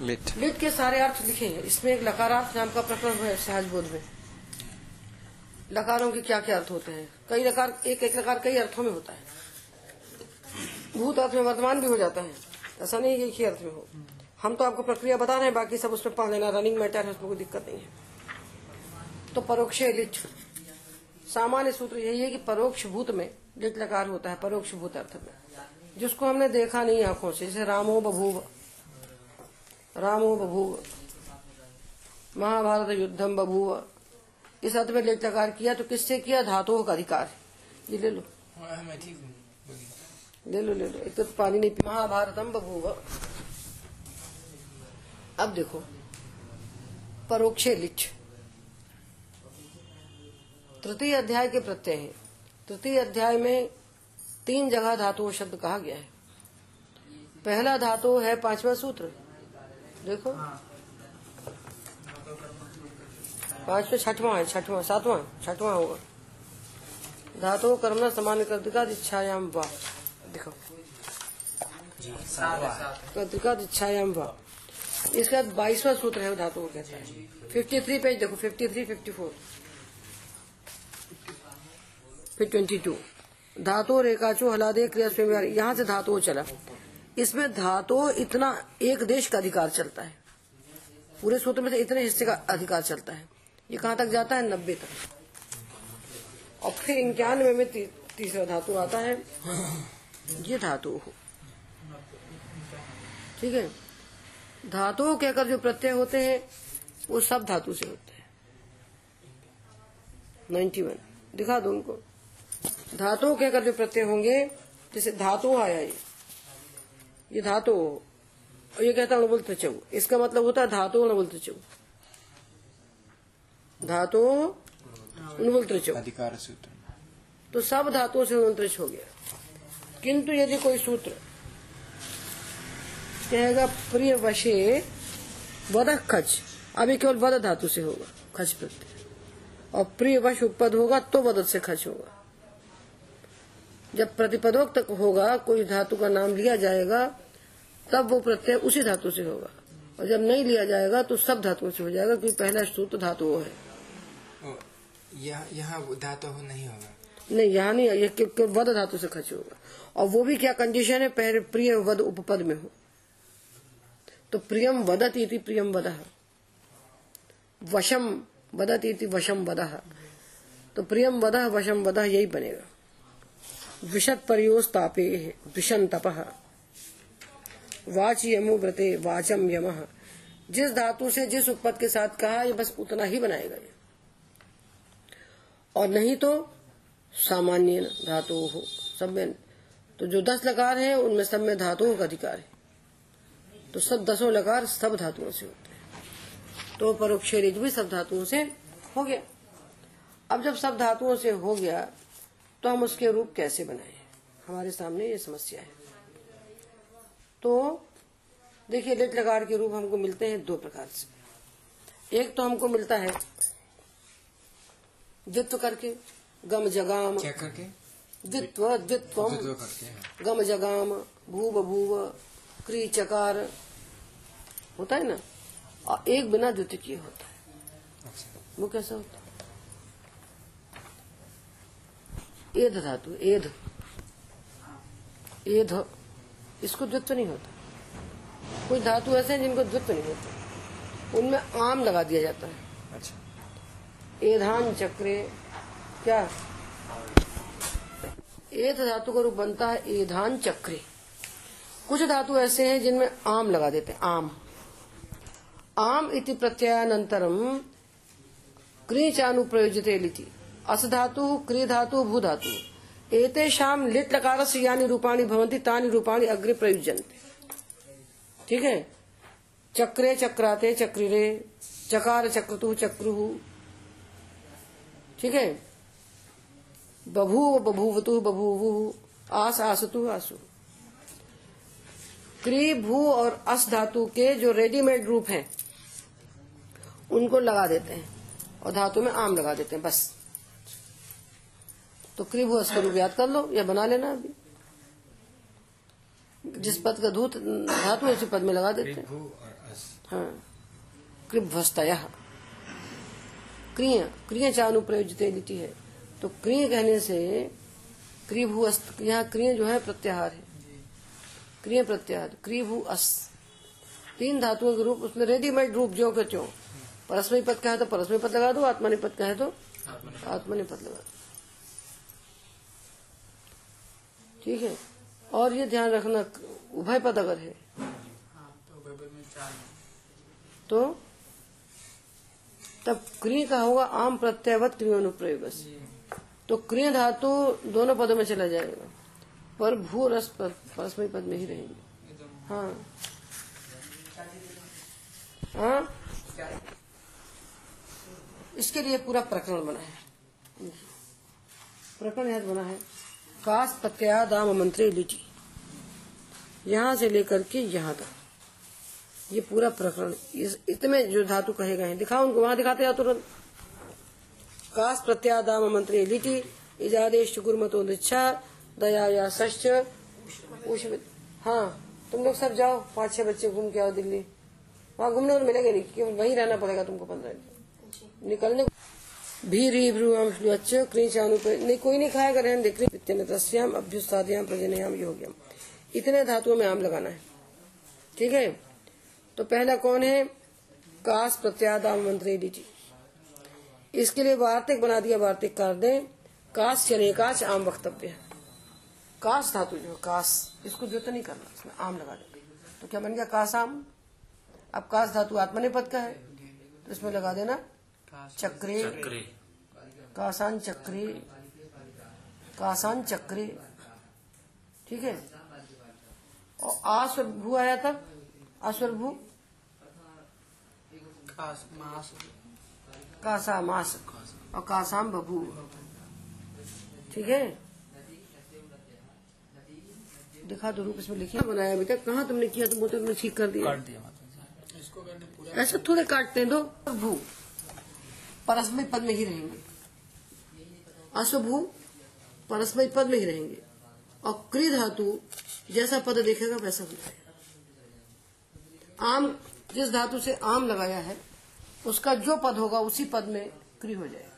Lit lit के सारे अर्थ लिखे हैं इसमें एक लकारार्थ नाम का प्रकरण है सहज बोध में। लकारों के क्या क्या अर्थ होते हैं? कई लकार, एक एक लकार कई अर्थों में होता है। भूत अर्थ में वर्तमान भी हो जाता है। ऐसा नहीं है एक ही अर्थ में हो। हम तो आपको प्रक्रिया बता रहे हैं, बाकी सब उसमें पढ़ लेना। रनिंग मैटर है, उसमें कोई दिक्कत नहीं है। तो परोक्ष लिट सामान्य सूत्र यही है कि परोक्ष भूत में लिट लकार होता है, परोक्ष भूत अर्थ में। जिसको हमने देखा नहीं आँखों से, जैसे रामो बभूव। रामो बभूव। महाभारत युद्धम बभूव। इस अर्थ में लिट किया तो किससे किया? धातुओं का अधिकार। ये ले लो। ले लो ले लो। एक तो पानी नहीं पी। महाभारतम बभूव। अब देखो। परोक्षे लिच तृतीय अध्याय के प्रत्यय है। तृतीय अध्याय में तीन जगह धातु शब्द कहा गया है। पहला धातु है पांचवा सूत्र। देखो। पांचवा छठवा है छठवां सातवां छठवां होगा। धातु कर्मणा समान कर्तिका इच्छायाम वा। देखो। कर्तिका इच्छायाम वा। इसका बाईसवा सूत्र है धातु को कहते हैं। फिफ्टी थ्री पेज देखो फिफ्टी थ्री फिफ्टी फोर फिर ट्वेंटी टू धातु रेखाचो हलादे क्रिया स्वयं यहाँ से धातु चला। इसमें धातु इतना एक देश का अधिकार चलता है। पूरे सूत्र में से इतने हिस्से का अधिकार चलता है। ये कहाँ तक जाता है? नब्बे तक। और फिर इक्यानवे में ती, तीसरा धातु आता है। ये धातु हो। ठीक है? धातुओं के अगर जो प्रत्यय होते हैं वो सब धातु से होते हैं। Ninety one. दिखा दो उनको। धातुओं के अगर जो प्रत्यय होंगे जैसे धातु आया ये। ये धातु। और ये कहता है बोलते चौ इसका मतलब होता है धातु बोलते चौ धातु बोलते चौ अधिकार सूत्र। तो सब धातुओं से उनत्रिश हो गया। किंतु यदि कोई सूत्र कहेगा प्रिय वशे वध खच अभी केवल वध धातु से होगा खच प्रत्यय। और प्रिय वश उपपद होगा तो वध से खच होगा। जब प्रतिपदोक्त तक होगा कोई धातु का नाम लिया जाएगा तब वो प्रत्यय उसी धातु से होगा। और जब नहीं लिया जाएगा तो सब धातुओं से हो जाएगा क्योंकि पहला सूत्र धातु है। यहाँ यहाँ धातु हो नहीं होगा। नहीं यहाँ नहीं ये के- के वध धातु से खर्च होगा। और वो भी क्या कंडीशन है? पहले प्रिय वध उपपद में हो। तो प्रियम वदत इति प्रियम वद। वशम वदत इति वशम वद। तो प्रियम वद वशम वद यही बनेगा। विशत परियोस तापे विषन तप वाच यमु। व्रते वाचम यम जिस धातु से जिस उपपद के साथ कहा, ये बस उतना ही बनाएगा ये और नहीं तो सामान्य धातु हो, सब में तो जो दस लकार हैं, उनमें सब में धातुओं का अधिकार है। तो सब दसों लकार सब धातुओं से होते हैं। तो परोक्ष भी सब धातुओं से हो गया। अब जब सब धातुओं से हो गया तो हम उसके रूप कैसे बनाए? हमारे सामने ये समस्या है। तो देखिए लिट लकार के रूप हमको मिलते हैं दो प्रकार से। एक तो हमको मिलता है द्वित्व करके गम जगाम। क्या करके? द्वित्व द्वित्वम। दो करके हाँ। गम जगाम भू बभूव क्री चकार। होता है ना? और एक बिना द्वितीय किए होता है। अच्छा। वो कैसा होता है? एध धातु एध। एध। इसको द्वित्व नहीं होता। कुछ धातु ऐसे हैं जिनको द्वित्व नहीं होता। उनमें आम लगा दिया जाता है। अच्छा। एधान चक्रे क्या? एथ धातु का रूप बनता है एधान चक्रे। कुछ धातु ऐसे हैं जिनमें आम लगा देते हैं आम। आम इति प्रत्ययानंतरम क्रीचानुप्रयोजिते लिति। अस धातु क्री धातु भू धातु एतेषाम लिट लकार से यानी रूपाणी भवंती तानि रूपाणी अग्रे प्रयुज्यन्ते। ठीक है? चक्रे चक्राते चक्रिरे, चकार चक्रतु चक्रु। ठीक है? बभूव बभूवतु बभूवु, आस आसतु आसु। क्री, भू और अस धातु के जो रेडीमेड रूप हैं, उनको लगा देते हैं और धातु में आम लगा देते हैं, बस। तो क्री भू अस का रूप याद कर लो या बना लेना अभी। जिस पद का धूत धातु उसी पद में लगा देते हैं। भू कृभ्वस्तय क्रिय क्रिय चानुप्रयोजित लिटी है। तो क्रिय कहने से क्रिभु अस्त, यहाँ क्रिय जो है प्रत्याहार है। क्रिय प्रत्याहार क्रिभु अस। तीन धातुओं के रूप, उसमें रेडीमेड रूप जो के त्यों। परस्मय पद का है तो परस्मय पद लगा दो आत्मनि पद तो आत्मनि पद लगा दो। ठीक है? और ये ध्यान रखना उभय पद अगर है। हाँ तो। तो तब क्रिय का होगा? आम प्रत्ययवत क्रियोनुप्रयोग तो क्रिय धातु दोनों पदों में चला जाएगा। पर भू रस परस्मय पद में ही रहेंगे। हाँ। हाँ? इसके लिए पूरा प्रकरण बना है। प्रकरण यह बना है। कास प्रत्यया दाम मंत्री लिटी यहाँ से लेकर के यहाँ तक। ये पूरा प्रकरण इतने जो धातु कहे गए हैं, दिखाओ उनको, वहाँ दिखाते जाओ तुरंत। कास प्रत्या दाम मंत्री लिटी इजादेश गुरमतो निच्छा, दया या सश्च। हाँ तुम लोग सब जाओ, पाँच छह बच्चे घूम के आओ दिल्ली। वहाँ घूमने तो मिलेंगे नहीं केवल वहीं रहना पड़ेगा तुमको पंद्रह दिन। निकलने को- भ्रू अम श्लू अच्छ क्रीच अनुप नहीं कोई नहीं खाएगा रहने देख रही तस्याम अभ्युस्ताद्याम प्रजनयाम योग्यम। इतने धातुओं में आम लगाना है। ठीक है? तो पहला कौन है? कास प्रत्यादाम मंत्री डी इसके लिए वार्तिक बना दिया वार्तिक कर दे। काश शनेकाश आम वक्तव्य है। काश धातु जो काश इसको जो तो नहीं करना इसमें आम लगा देंगे। तो क्या बन गया काश आम? अब काश धातु आत्मने पद का है। तो इसमें लगा देना काश चक्रे। कासान चक्री कासान चक्री ठीक है? और आस्वर भू आया तब आस्वर भू मास कासा मास और कासाम बभू ठीक है? दिखा दो रूप इसमें लिखिए। बनाया बेटा कहाँ तुमने किया? तुम तो तुमने ठीक कर दिया। दिया माता इसको करने थोड़े काटते हैं दो। भू परस्मय पद में ही रहेंगे। अशुभू परस्मय पद में ही रहेंगे। और क्री धातु जैसा पद देखेगा वैसा हो जाएगा। आम, जिस धातु से आम लगाया है, उसका जो पद होगा उसी पद में क्री हो जाएगा।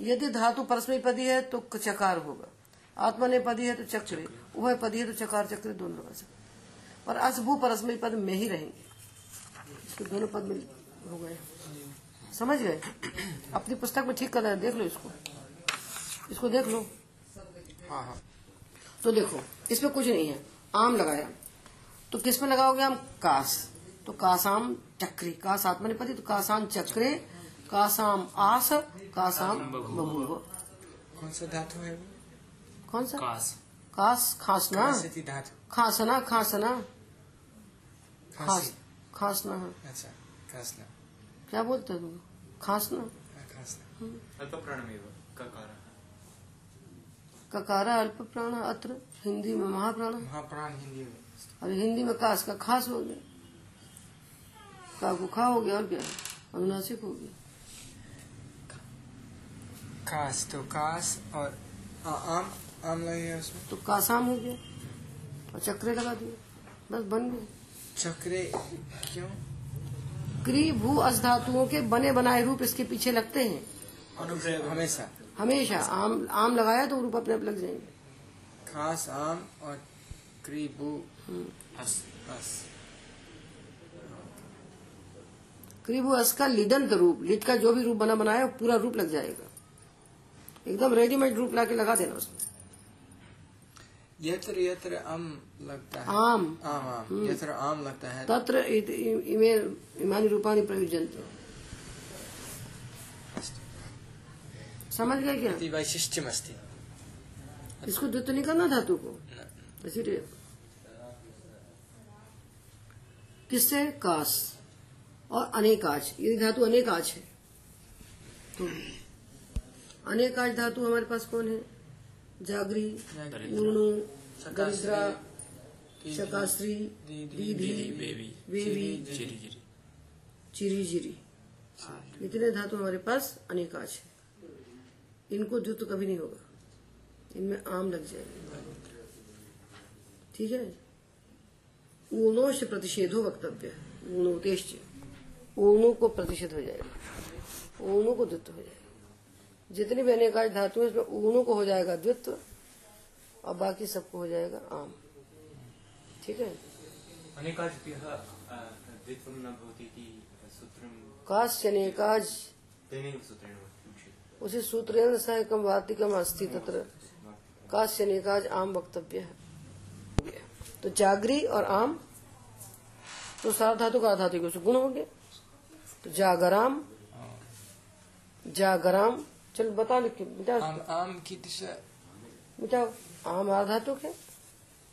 यदि धातु परस्मय पदी है तो चकार होगा। आत्मा ने पदी है तो चक्रे उभय पदी है तो चकार, चक्र दोनों लगा सकते पर असभू परस्मय पद में ही रहेंगे। इसके दोनों पद में हो गए। समझ गए? अपनी पुस्तक में ठीक कर हैं, देख लो इसको। इसको देख लो। हाँ हाँ। तो देखो इसमें कुछ नहीं है। आम लगाया। तो किसमें लगाओगे हम कास। तो कासाम चक्री। कास आत्मनिपति तो कासाम चक्रे कासाम आस कासाम बभूव कौन सा धातु है कौन सा? कास। कास खासना। खासना खासना। खास। खासी खासना। हाँ। अच्छा खासना। क्या बोलते हो खासना। हाँ, खासना। ककार अल्प प्राण अत्र हिंदी में महाप्राण। महाप्राण हिंदी में। और हिंदी में कास का खास हो गया। का को खा हो गया और क्या? अनुनासिक हो गया। कास तो कास और आ, आम आम लगेगा उसमें। तो कासाम हो गया। और चक्रे लगा दिया बस बन गए। चक्रे क्यों? क्री भू अस धातुओं के बने बनाए रूप इसके पीछे लगते हैं। अनुप्रयोग हमेशा। हमेशा आम आम लगाया तो रूप अपने आप लग जाएँगे। खास आम और क्रीबू अस अस। क्रीबू अस का लिदंत रूप लिट का जो भी रूप बना बनाया पूरा रूप लग जाएगा। एकदम रेडीमेड रूप लाके लगा देना उसमें। यत्र यत्र आम लगता है। आम। आम आम। यत्र आम लगता है। तत्र इमे इमानी रूपानी प्रयुजंत समझ गए क्या? अस्ति इसको द्वित नहीं करना धातु को? इसीलिए। किससे? कास। और अनेकाच ये धातु अनेकाच है। तो अनेकाच धातु हमारे पास कौन है? जागरी ऊर्णु दरिद्रा शकाश्री दीदी बेबी चिरी जिरी। इतने धातु हमारे पास अनेकाच है। इनको द्वित कभी नहीं होगा। इनमें आम लग जाएँगे। ठीक है? ऊर्णोश प्रतिषेधो वक्तव्य। ऊणुतेश्च ऊणु को प्रतिषेध हो जाएगा। ऊणु को द्वित्व हो जाएगा। जितनी भी अनेकाज धातु है इसमें ऊणु को हो जाएगा द्वित्व और बाकी सबको हो जाएगा आम। ठीक है? अनेकाभ्यः अ, द्वित्वं न भवति अनेकाज सूत्रेण उसी सूत्रेण सह एकम वार्तिकम तत्र। काश्य अनेकाज आम वक्तव्य है। तो जागरी और आम तो सार धातु का धातु के गुण हो गया तो जागराम जागराम चल बता लिख के मिटा। आम आम की दिशा। मिटाओ आम आधातुक है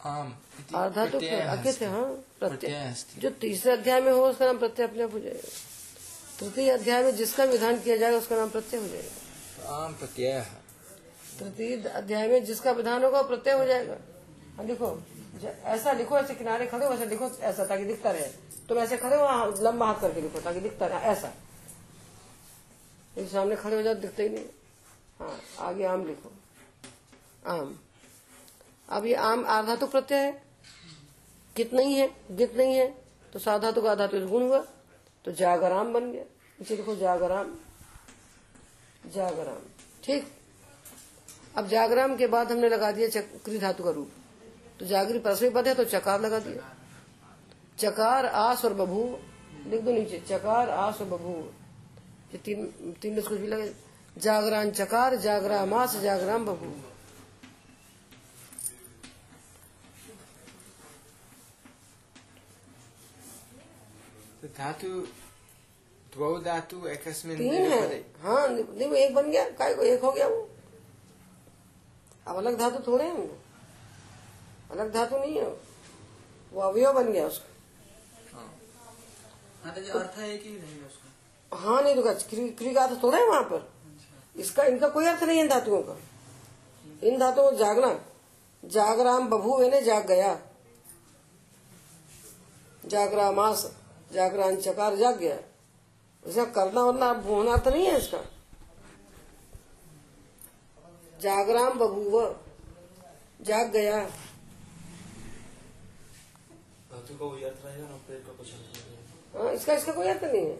आम है प्रत्ययः अकित अस्ति। है प्रत्यय। जो तीसरे अध्याय में हो उसका नाम प्रत्यय अपने आप हो जाएगा। तृतीय अध्याय में जिसका विधान किया जाएगा उसका नाम प्रत्यय हो जाएगा। आम प्रत्यय तृतीय अध्याय में जिसका विधान होगा प्रत्यय हो जाएगा। हाँ लिखो ऐसा लिखो, ऐसे किनारे खड़े हो, ऐसा लिखो, ऐसा, ताकि दिखता रहे। तुम ऐसे खड़े हो लंबा हाथ करके लिखो, ताकि दिखता रहे, ऐसा। सामने खड़े हो जाओ, दिखता ही नहीं। हाँ आगे आम लिखो। आम। अब ये आम आधातु प्रत्यय है। कित नहीं है गित नहीं है तो साधातु का आधातु गुण हुआ तो जागराम बन गया। इसे लिखो जागराम। जागराम। ठीक? अब जागराम के बाद हमने लगा दिया चक्री धातु का रूप। तो जागरी परसवी पद है तो चकार लगा दिया। चकार, आस और बभू, लिख दो नीचे। चकार, आस और बभू। ये तीन तीन में कुछ भी लगे। जागरान चकार, जागराम आस, जागराम बभू। तो धातु द्वौ धातु एकस्मिन् तीन है। हाँ देखो एक बन गया काय को एक हो गया वो। अब अलग धातु थोड़े हैं वो। अलग धातु नहीं है वो। अवयव बन गया उसका। हाँ। तो जो अर्थ है कि नहीं उसका? हाँ नहीं तो क्री, क्री का अर्थ थोड़ा है वहाँ पर? इसका इनका कोई अर्थ नहीं है इन धातुओं का। इन धातुओं को जागना। जागराम बभू ने जाग गया। जागरामास जागरान चकार जाग गया। इसका करना वरना होना अर्थ नहीं है इसका। जागराम बभूव जाग गया। धातु का वही अर्थ रहेगा ना प्रयोग का कुछ अर्थ नहीं रहेगा। हाँ, इसका इसका कोई अर्थ नहीं है।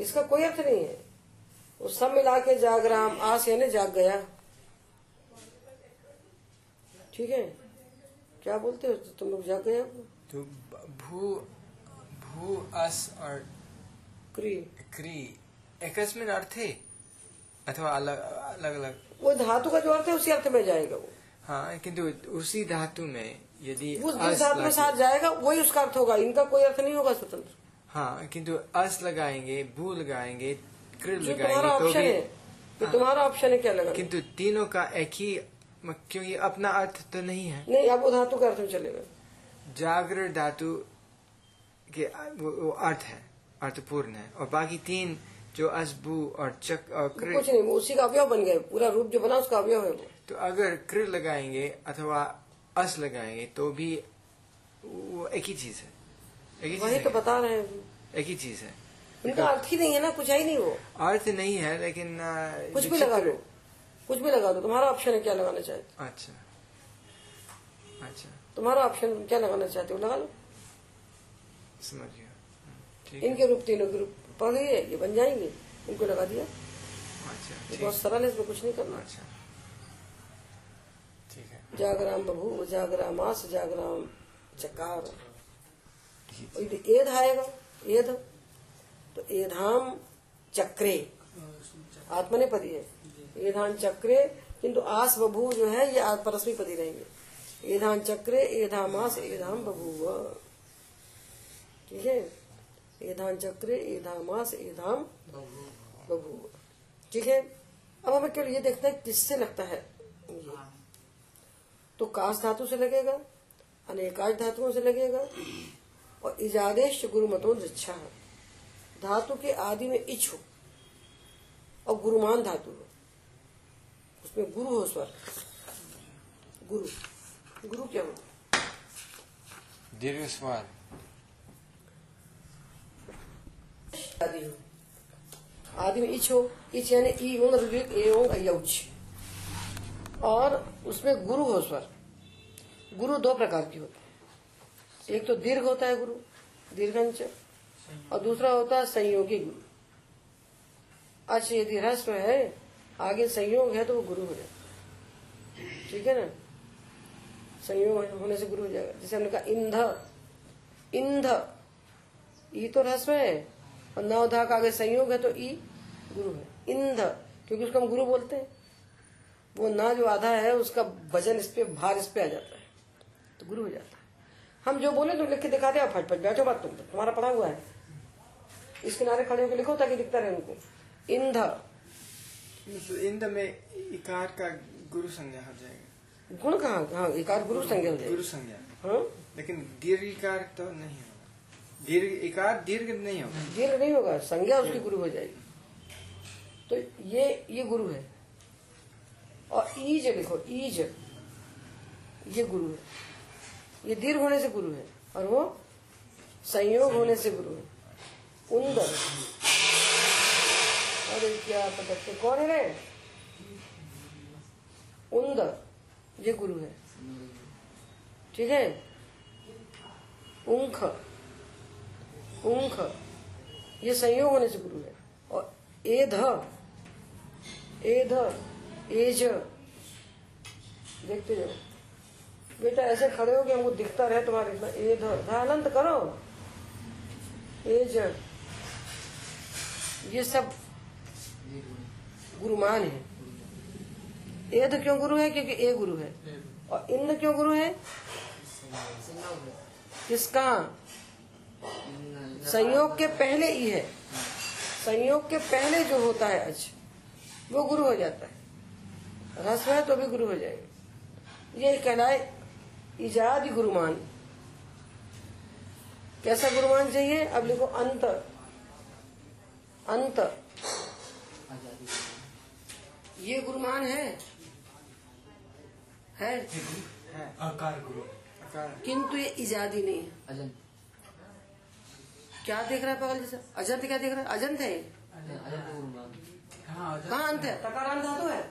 इसका कोई अर्थ नहीं है। वो सब मिला के जागराम आस यानी जाग गया। ठीक है? क्या बोलते हो? तुम लोग जाग गए तो भू भू अस और क्री क्री एकस्मिन् अर्थे अथवा अलग अलग अलग वो धातु का जो अर्थ है उसी अर्थ में जाएगा वो। हाँ किंतु उसी धातु में यदि उस धातु में साथ जाएगा वही उसका अर्थ होगा। इनका कोई अर्थ नहीं होगा स्वतंत्र। हाँ किंतु अस लगाएँगे भू लगाएँगे कृ लगाएँगे तो भी है। तो तुम्हारा ऑप्शन है क्या लगा? किंतु तीनों का एक ही क्योंकि अपना अर्थ तो नहीं है। नहीं अब वो धातु का अर्थ में चलेगा। जागृत धातु के वो अर्थ है। अर्थपूर्ण है। और बाकी तीन जो असबू और चक और कृ कुछ नहीं वो उसी का अवयव बन गया पूरा रूप जो बना उसका अवयव है वो। तो अगर क्र लगाएँगे अथवा अस लगाएँगे तो भी वो एक ही चीज़ है। एक ही वही तो बता रहे हैं। एक ही चीज़ है। उनका अर्थ ही नहीं है ना कुछ है ही नहीं वो। अर्थ नहीं है लेकिन कुछ भी लगा दो। कुछ भी लगा दो। तुम्हारा ऑप्शन है क्या लगाना चाहते अच्छा। अच्छा। तुम्हारा ऑप्शन क्या लगाना चाहते हो? लगा लो। समझ गया। ठीक है इनके रूप तीनों के रूप गई है ये बन जाएँगे। इनको लगा दिया। अच्छा बहुत सरल है इसमें कुछ नहीं करना। अच्छा। ठीक है। जागराम बभू जागराम आस जागराम चकार। एध आएगा एध। तो एधाम चक्रे। आत्मने पदी है। एधान चक्रे किंतु आस बभू जो है ये परस्मी पदी रहेंगे। एधान चक्रे एधाम आस एधाम बभूव। ठीक है? एधान चक्रे एधाम आस एधाम ठीक है? अब हमें केवल ये देखना है किससे लगता है ये। तो काश धातु से लगेगा अनेकाश धातुओं से लगेगा और इजादेश गुरु मतों इच्छा धातु के आदि में इच्छ हो और गुरुमान धातु हो। उसमें गुरु हो स्वर। गुरु। गुरु क्या हो? दीर्घ स्वर। आदि में इच्छ हो इच यानी ई ऋग्वेद ए ओंग अयौच और उसमें गुरु हो स्वर गुरु दो प्रकार की होती है एक तो दीर्घ होता है गुरु दीर्घंच और दूसरा होता है संयोगी गुरु अच्छा यदि ह्रस्व है आगे संयोग है तो वो गुरु हो जाता है ठीक है ना संयोग होने से गुरु हो जाएगा जैसे हमने कहा इंध इंध ई तो ह्रस्व है और नवधा का आगे संयोग है तो ई गुरु है। इंध क्योंकि उसको हम गुरु बोलते हैं। वो ना जो आधा है उसका वज़न इस पे भार इस पे आ जाता है। तो गुरु हो जाता है। हम जो बोले तो लिख के दिखाते हैं फट फट बैठो बात तुम तुम्हारा पढ़ा हुआ है। इस किनारे खड़े होकर लिखो ताकि दिखता रहे उनको। इंध मतलब इंद में इकार का गुरु संज्ञा हो जाएगा। गुण कहाँ हाँ इकार गुरु संज्ञा हो जाएगा। गुरु संज्ञा। हाँ? लेकिन दीर्घ इकार तो नहीं होगा। दीर्घ इकार दीर्घ नहीं होगा। दीर्घ नहीं होगा, संज्ञा उसकी गुरु हो जाएगी। तो ये ये गुरु है। और ईज लिखो ईज। ये गुरु है। ये दीर्घ होने से गुरु है, और वो संयोग होने से गुरु है। उंदर। अरे क्या पता कौन है रे? ये गुरु है। ठीक है? उंख। उंख ये संयोग होने से गुरु है। और एध एध एज देखते जाओ। बेटा ऐसे खड़े हो कि हमको दिखता रहे तुम्हारे इतना एध अनंत करो। एज ये सब गुरुमान है। एध क्यों गुरु है? क्योंकि ए गुरु है। और इंद्र क्यों गुरु है? किसका? संयोग के पहले ही है। संयोग के पहले जो होता है अच वो गुरु हो जाता है। रस है तो भी गुरु हो जाएगा। ये कहलाए इजाद गुरुमान। कैसा गुरुमान चाहिए? अब लिखो अंत। अंत। ये गुरुमान है? है? है। आकार गुरु। किंतु ये इजादी नहीं है। क्या देख रहा है पागल जैसा? अजंत क्या देख रहा है? अजंत है हाँ कहाँ अंत है? तकारांत धातु है।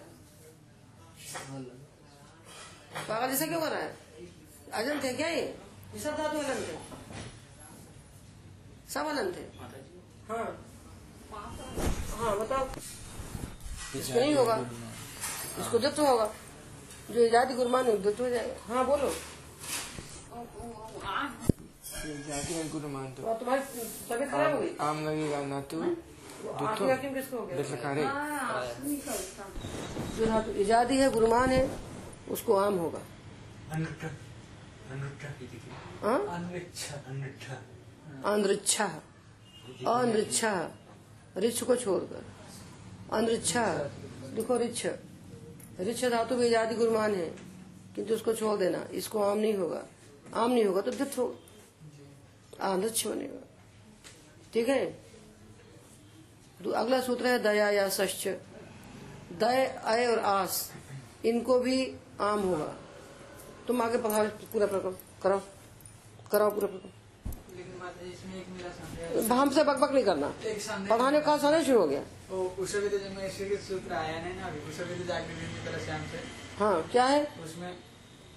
पागल जैसा क्यों कर रहा है? अजंत है क्या ये? ये सब धातु अनंत है। सब अनंत है। हाँ। हाँ बताओ। इसको नहीं होगा। इसको दत्त होगा। जो इजादी गुरमान हो जाएगा। हाँ बोलो। ये जाति में गुरु मान तो तो अब तुम्हारी तबीयत खराब हो गई आम लगेगा ना तो हो जो धातु इजादी है गुरुमान है उसको आम होगा। अंध्रिच्छा अनृच्छा रिछ को छोड़कर। अनृच्छा देखो रिछ रिछ धातु भी आदि गुरुमान है किंतु उसको छोड़ देना। इसको आम नहीं होगा। आम नहीं होगा तो दित हो आंध्रच्छ बनेगा ठीक है? अगला सूत्र है दया या सश्च। दय अय और आस इनको भी आम होगा। तुम आगे पढ़ाओ पूरा प्रकरण करो कराओ पूरा प्रकरण। लेकिन माता जी इसमें एक मेरा संदेह हमसे बकबक नहीं करना। पढ़ाने का समय शुरू हो गया। तो सूत्र आया नहीं ना अभी तो जागृति की तरह श्याम से हाँ क्या है? उसमें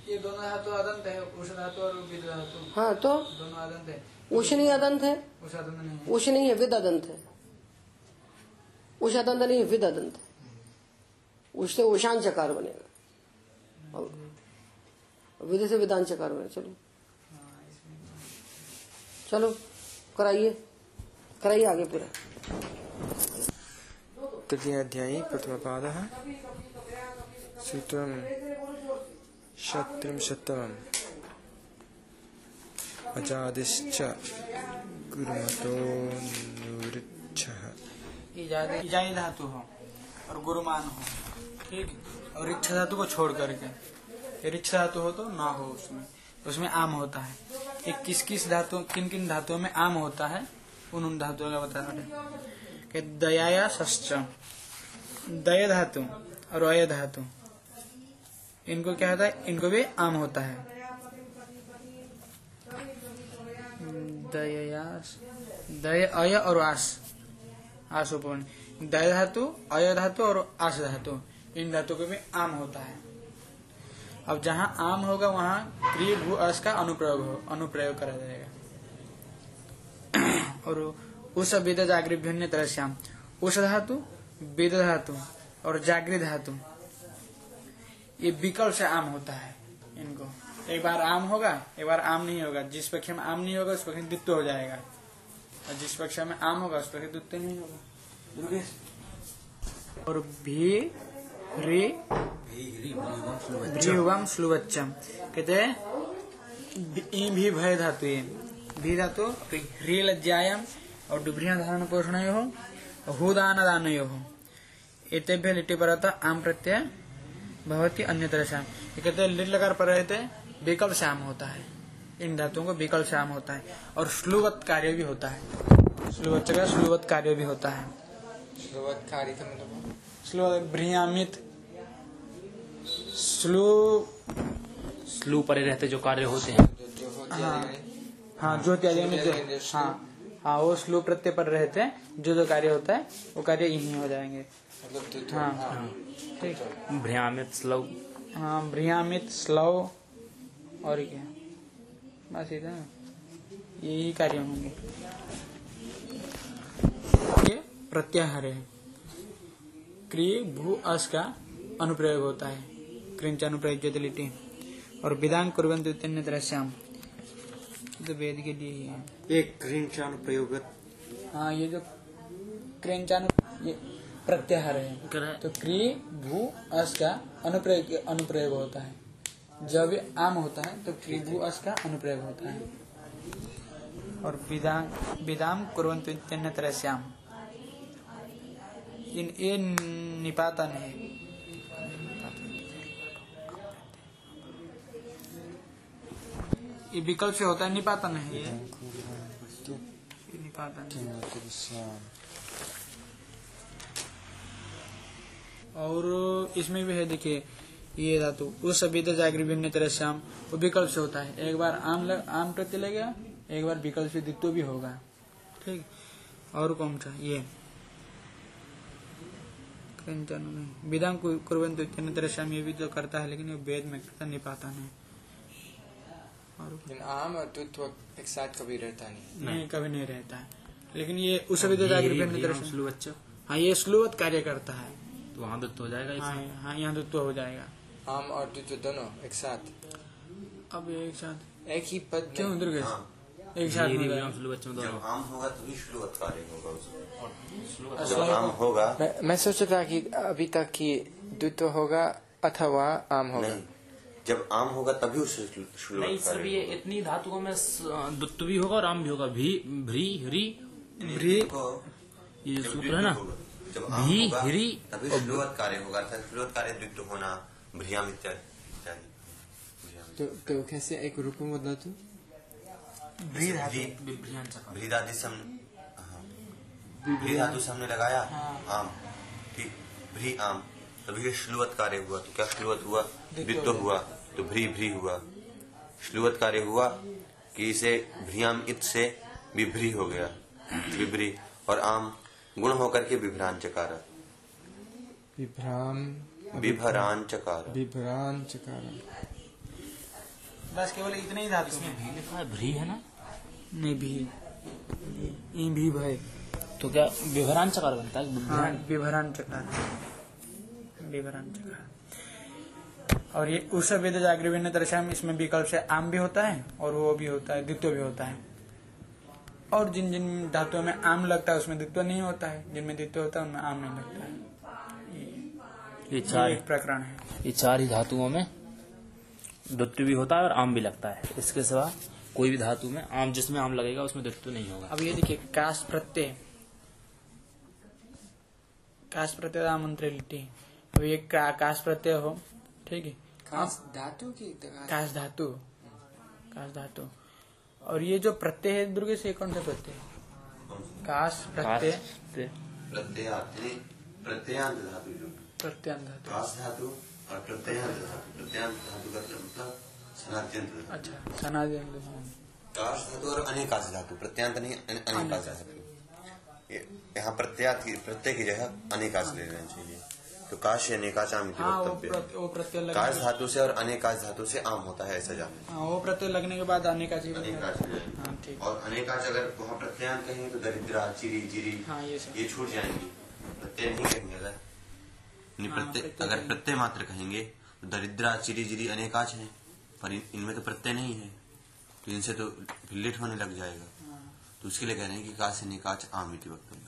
ये दोनों धातु अदंत है उष धातु और विद धातु। हाँ तो दोनों अदंत है। उष्णी अदंत है। उष अदंत नहीं है। उष नहीं है विद अदंत है। उष अदंत नहीं है विद अदंत है। उष से उशान चकार बनेगा। और विद से विदान चकार बनेगा। चलो। हाँ, चलो कराइए। कराइए आगे पूरा। तृतीयाध्यायी प्रथमपादः सूत्रं शत्रुंशत्तमम् अजादिश्च गुरुमतो निवृच्छः इजादी धातु हो, और गुरुमान हो। ठीक और इच्छा धातु को छोड़ करके इच्छा धातु हो तो ना हो उसमें उसमें आम होता है। ये किस किस धातु, किन किन धातुओं में आम होता है, उन उन धातुओं का बता रहे कि दयाया सश्च दय धातु और अय धातु। इनको क्या होता है? इनको भी आम होता है। दया और आस आस उपवन दय धातु, अय धातु और आस धातु। इन धातु को भी आम होता है। अब जहाँ आम होगा, वहाँ क्रिय भू अस का अनुप्रयोग हो, अनुप्रयोग करा जाएगा। और उस वेद जागृत भिन्न तरह श्याम उस धातु, वेद धातु और जागृत धातु। ये विकल्प से आम होता है इनको। एक बार आम होगा एक बार आम नहीं होगा। जिस पक्ष में आम नहीं होगा उस पक्ष में द्वित्व हो जाएगा। और जिस पक्ष में आम होगा उस पक्ष द्वित्व नहीं होगा। और भी रे भ्रीवम स्लुवच्चम कहते हैं भी भय धातु भी धातु ह्री लज्जायाम और डुभ्रिया धारण पोषण हो हुदान दान हो एतेभ्य लिट्टी पर आम प्रत्यय भवती अन्य तरह श्याम। ये कहते हैं लिट लकार पर रहते विकल्प श्याम होता है। इन धातुओं को विकल्प श्याम होता है। और श्लुवत कार्य भी होता है। श्लुवत का श्लुवत कार्य भी होता है। श्लोवत्कारी का मतलब? श्लुवत भ्रियामित स्लु स्लू परे रहते जो कार्य होते हैं। जो जो हो। हाँ। हाँ जो त्यागी में जो हाँ हाँ। वो स्लो प्रत्यय पर रहते हैं। जो जो कार्य होता है वो कार्य यही हो जाएँगे। मतलब तो- तो- हाँ हाँ। ठीक। भ्रमित स्लव। हाँ भ्रियामित स्लव और क्या? बस इतना। यही कार्य होंगे। ये प्रत्याहार है। क्रिय भू अस का अनुप्रयोग होता है। क्रिंच अनुप्रयोग लिटी और विदांग कुरबंत तरह श्याम तो वेद के लिए ही। है एक क्रिंचान प्रयोग हाँ ये जो क्रेंचानु ये प्रत्याहार है। तो क्री भू अस का अनुप्रयोग अनुप्रयोग होता है। जब आम होता है तो क्री भू अस का अनुप्रयोग होता है। और विदाम विदाम कुरंतु इत्यन्य तरह श्याम इन ये निपातन है। ये विकल्प से होता है निपातन है। ये ये निपातन और इसमें भी है देखिए ये धातु। उस सभ्यता जागृत भिन्न तरह से आम वो विकल्प से होता है। एक बार आम लग, आम प्रत्यय लगेगा एक बार विकल्प से द्वित्व भी होगा। ठीक? और कौन सा? ये। विदाम कुरबंत इतने तरह से ये भी तो करता है लेकिन ये वेद में करता नहीं पाता नहीं। और आम और दुत्व एक साथ कभी रहता नहीं। नहीं कभी नहीं रहता। है लेकिन ये उस सभ्यता जागृत भिन्न तरह से हाँ ये स्लोवत कार्य करता है। तो वहाँ दत्त हो जाएगा हाँ हाँ यहाँ द्वित्व हो जाएगा। आम और दुत्व दोनों एक साथ? अब एक साथ। एक ही पद क्यों में दुर्गेश एक साथ धीरे हो धीरे जाएगा। स्लू बच्चों जब दोनों। आम होगा तभी श्लोक कार्य होगा उसमें। जब आम होगा मैं, मैं सोच रहा था कि अभी तक कि दुत्व होगा अथवा आम होगा। जब आम होगा तभी उसे नहीं सर ये इतनी धातुओं में दुत्व भी होगा और आम भी होगा। भी भ्री हरी भ्री ये सूत्र है ना? होगा, जब भी तभी श्लोक कार्य होगा। अर्थात श्लोक कार्य द्वित्व होना भ्रियाम इत्यादि। इत्यादि तो तो कैसे एक रूप में बदला तू? भ्री धातु हाँ। भ्री धातु से हमने लगाया आम। ठीक। भ्री आम। तभी ये श्लुवत कार्य हुआ तो क्या श्लुवत हुआ? द्वित्व हुआ तो भ्री भ्री हुआ। श्लुवत कार्य हुआ कि इसे भ्रियाम इत से विभ्री हो गया। विभ्री। और आम गुण होकर के विभ्रान चकारा विभ्राम विभरान चकारा विभ्राम चकार बस केवल इतने ही धातु में भी लिखा है भ्री है ना? नहीं भी। ई भी भय तो क्या विभरान चकार बनता है? हाँ विभरान चकार विभरान चकार और ये उस वेद जागृत भिन्न तरह इसमें विकल्प से आम भी होता है और वो भी होता है द्वितीय भी होता है। और जिन जिन धातुओं में आम लगता है उसमें द्वित्व नहीं होता है। जिनमें द्वित्व होता है उनमें आम नहीं लगता है। ये चार एक प्रकरण है। ये चार ही धातुओं में द्वित्व भी होता है और आम भी लगता है। इसके सिवा कोई भी धातु में आम जिसमें आम लगेगा उसमें द्वित्व नहीं होगा। अब ये देखिए काश प्रत्यय। काश प्रत्यय आमंत्र लिट्टी अब ये का, काश प्रत्यय हो ठीक है। काश धातु की काश धातु। काश धातु। और ये जो प्रत्यय है दुर्गे से कौन सा प्रत्यय? काश प्रत्यय। प्रत्ययांत धातु प्रत्यांत धातु काश धातु और प्रत्ययांत धातु का मतलब सनात्यंत धातु अच्छा सनातन काश धातु और अनेकाश धातु। प्रत्यांत नहीं अने- अनेकाश धातु। यहाँ प्रत्यात की प्रत्यय की जगह अनेकाश ले लेना चाहिए। तो काश अनेकाच आम इति हाँ वो प्रत्यय काश धातु से और अनेकाच धातु से आम होता है ऐसा जाने। हाँ वो प्रत्यय लगने के बाद का अनेकाच हो। और अनेकाच अगर वहाँ प्रत्ययान कहेंगे तो दरिद्रा चिरी जिरी हाँ ये ये छूट जाएँगी। प्रत्यय नहीं कहेंगे अगर। प्रत्यय अगर प्रत्यय मात्र कहेंगे तो दरिद्रा चिरी जिरी अनेकाच है पर इनमें तो प्रत्यय नहीं है। तो इनसे तो लिट होने लग जाएगा। तो उसके लिए कह रहे हैं कि काश अनेकाच आम इति वक्तव्य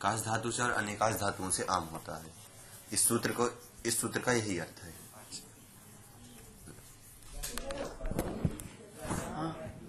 काश धातु से और अनेकाश धातुओं से आम होता है। इस सूत्र को इस सूत्र का यही अर्थ है।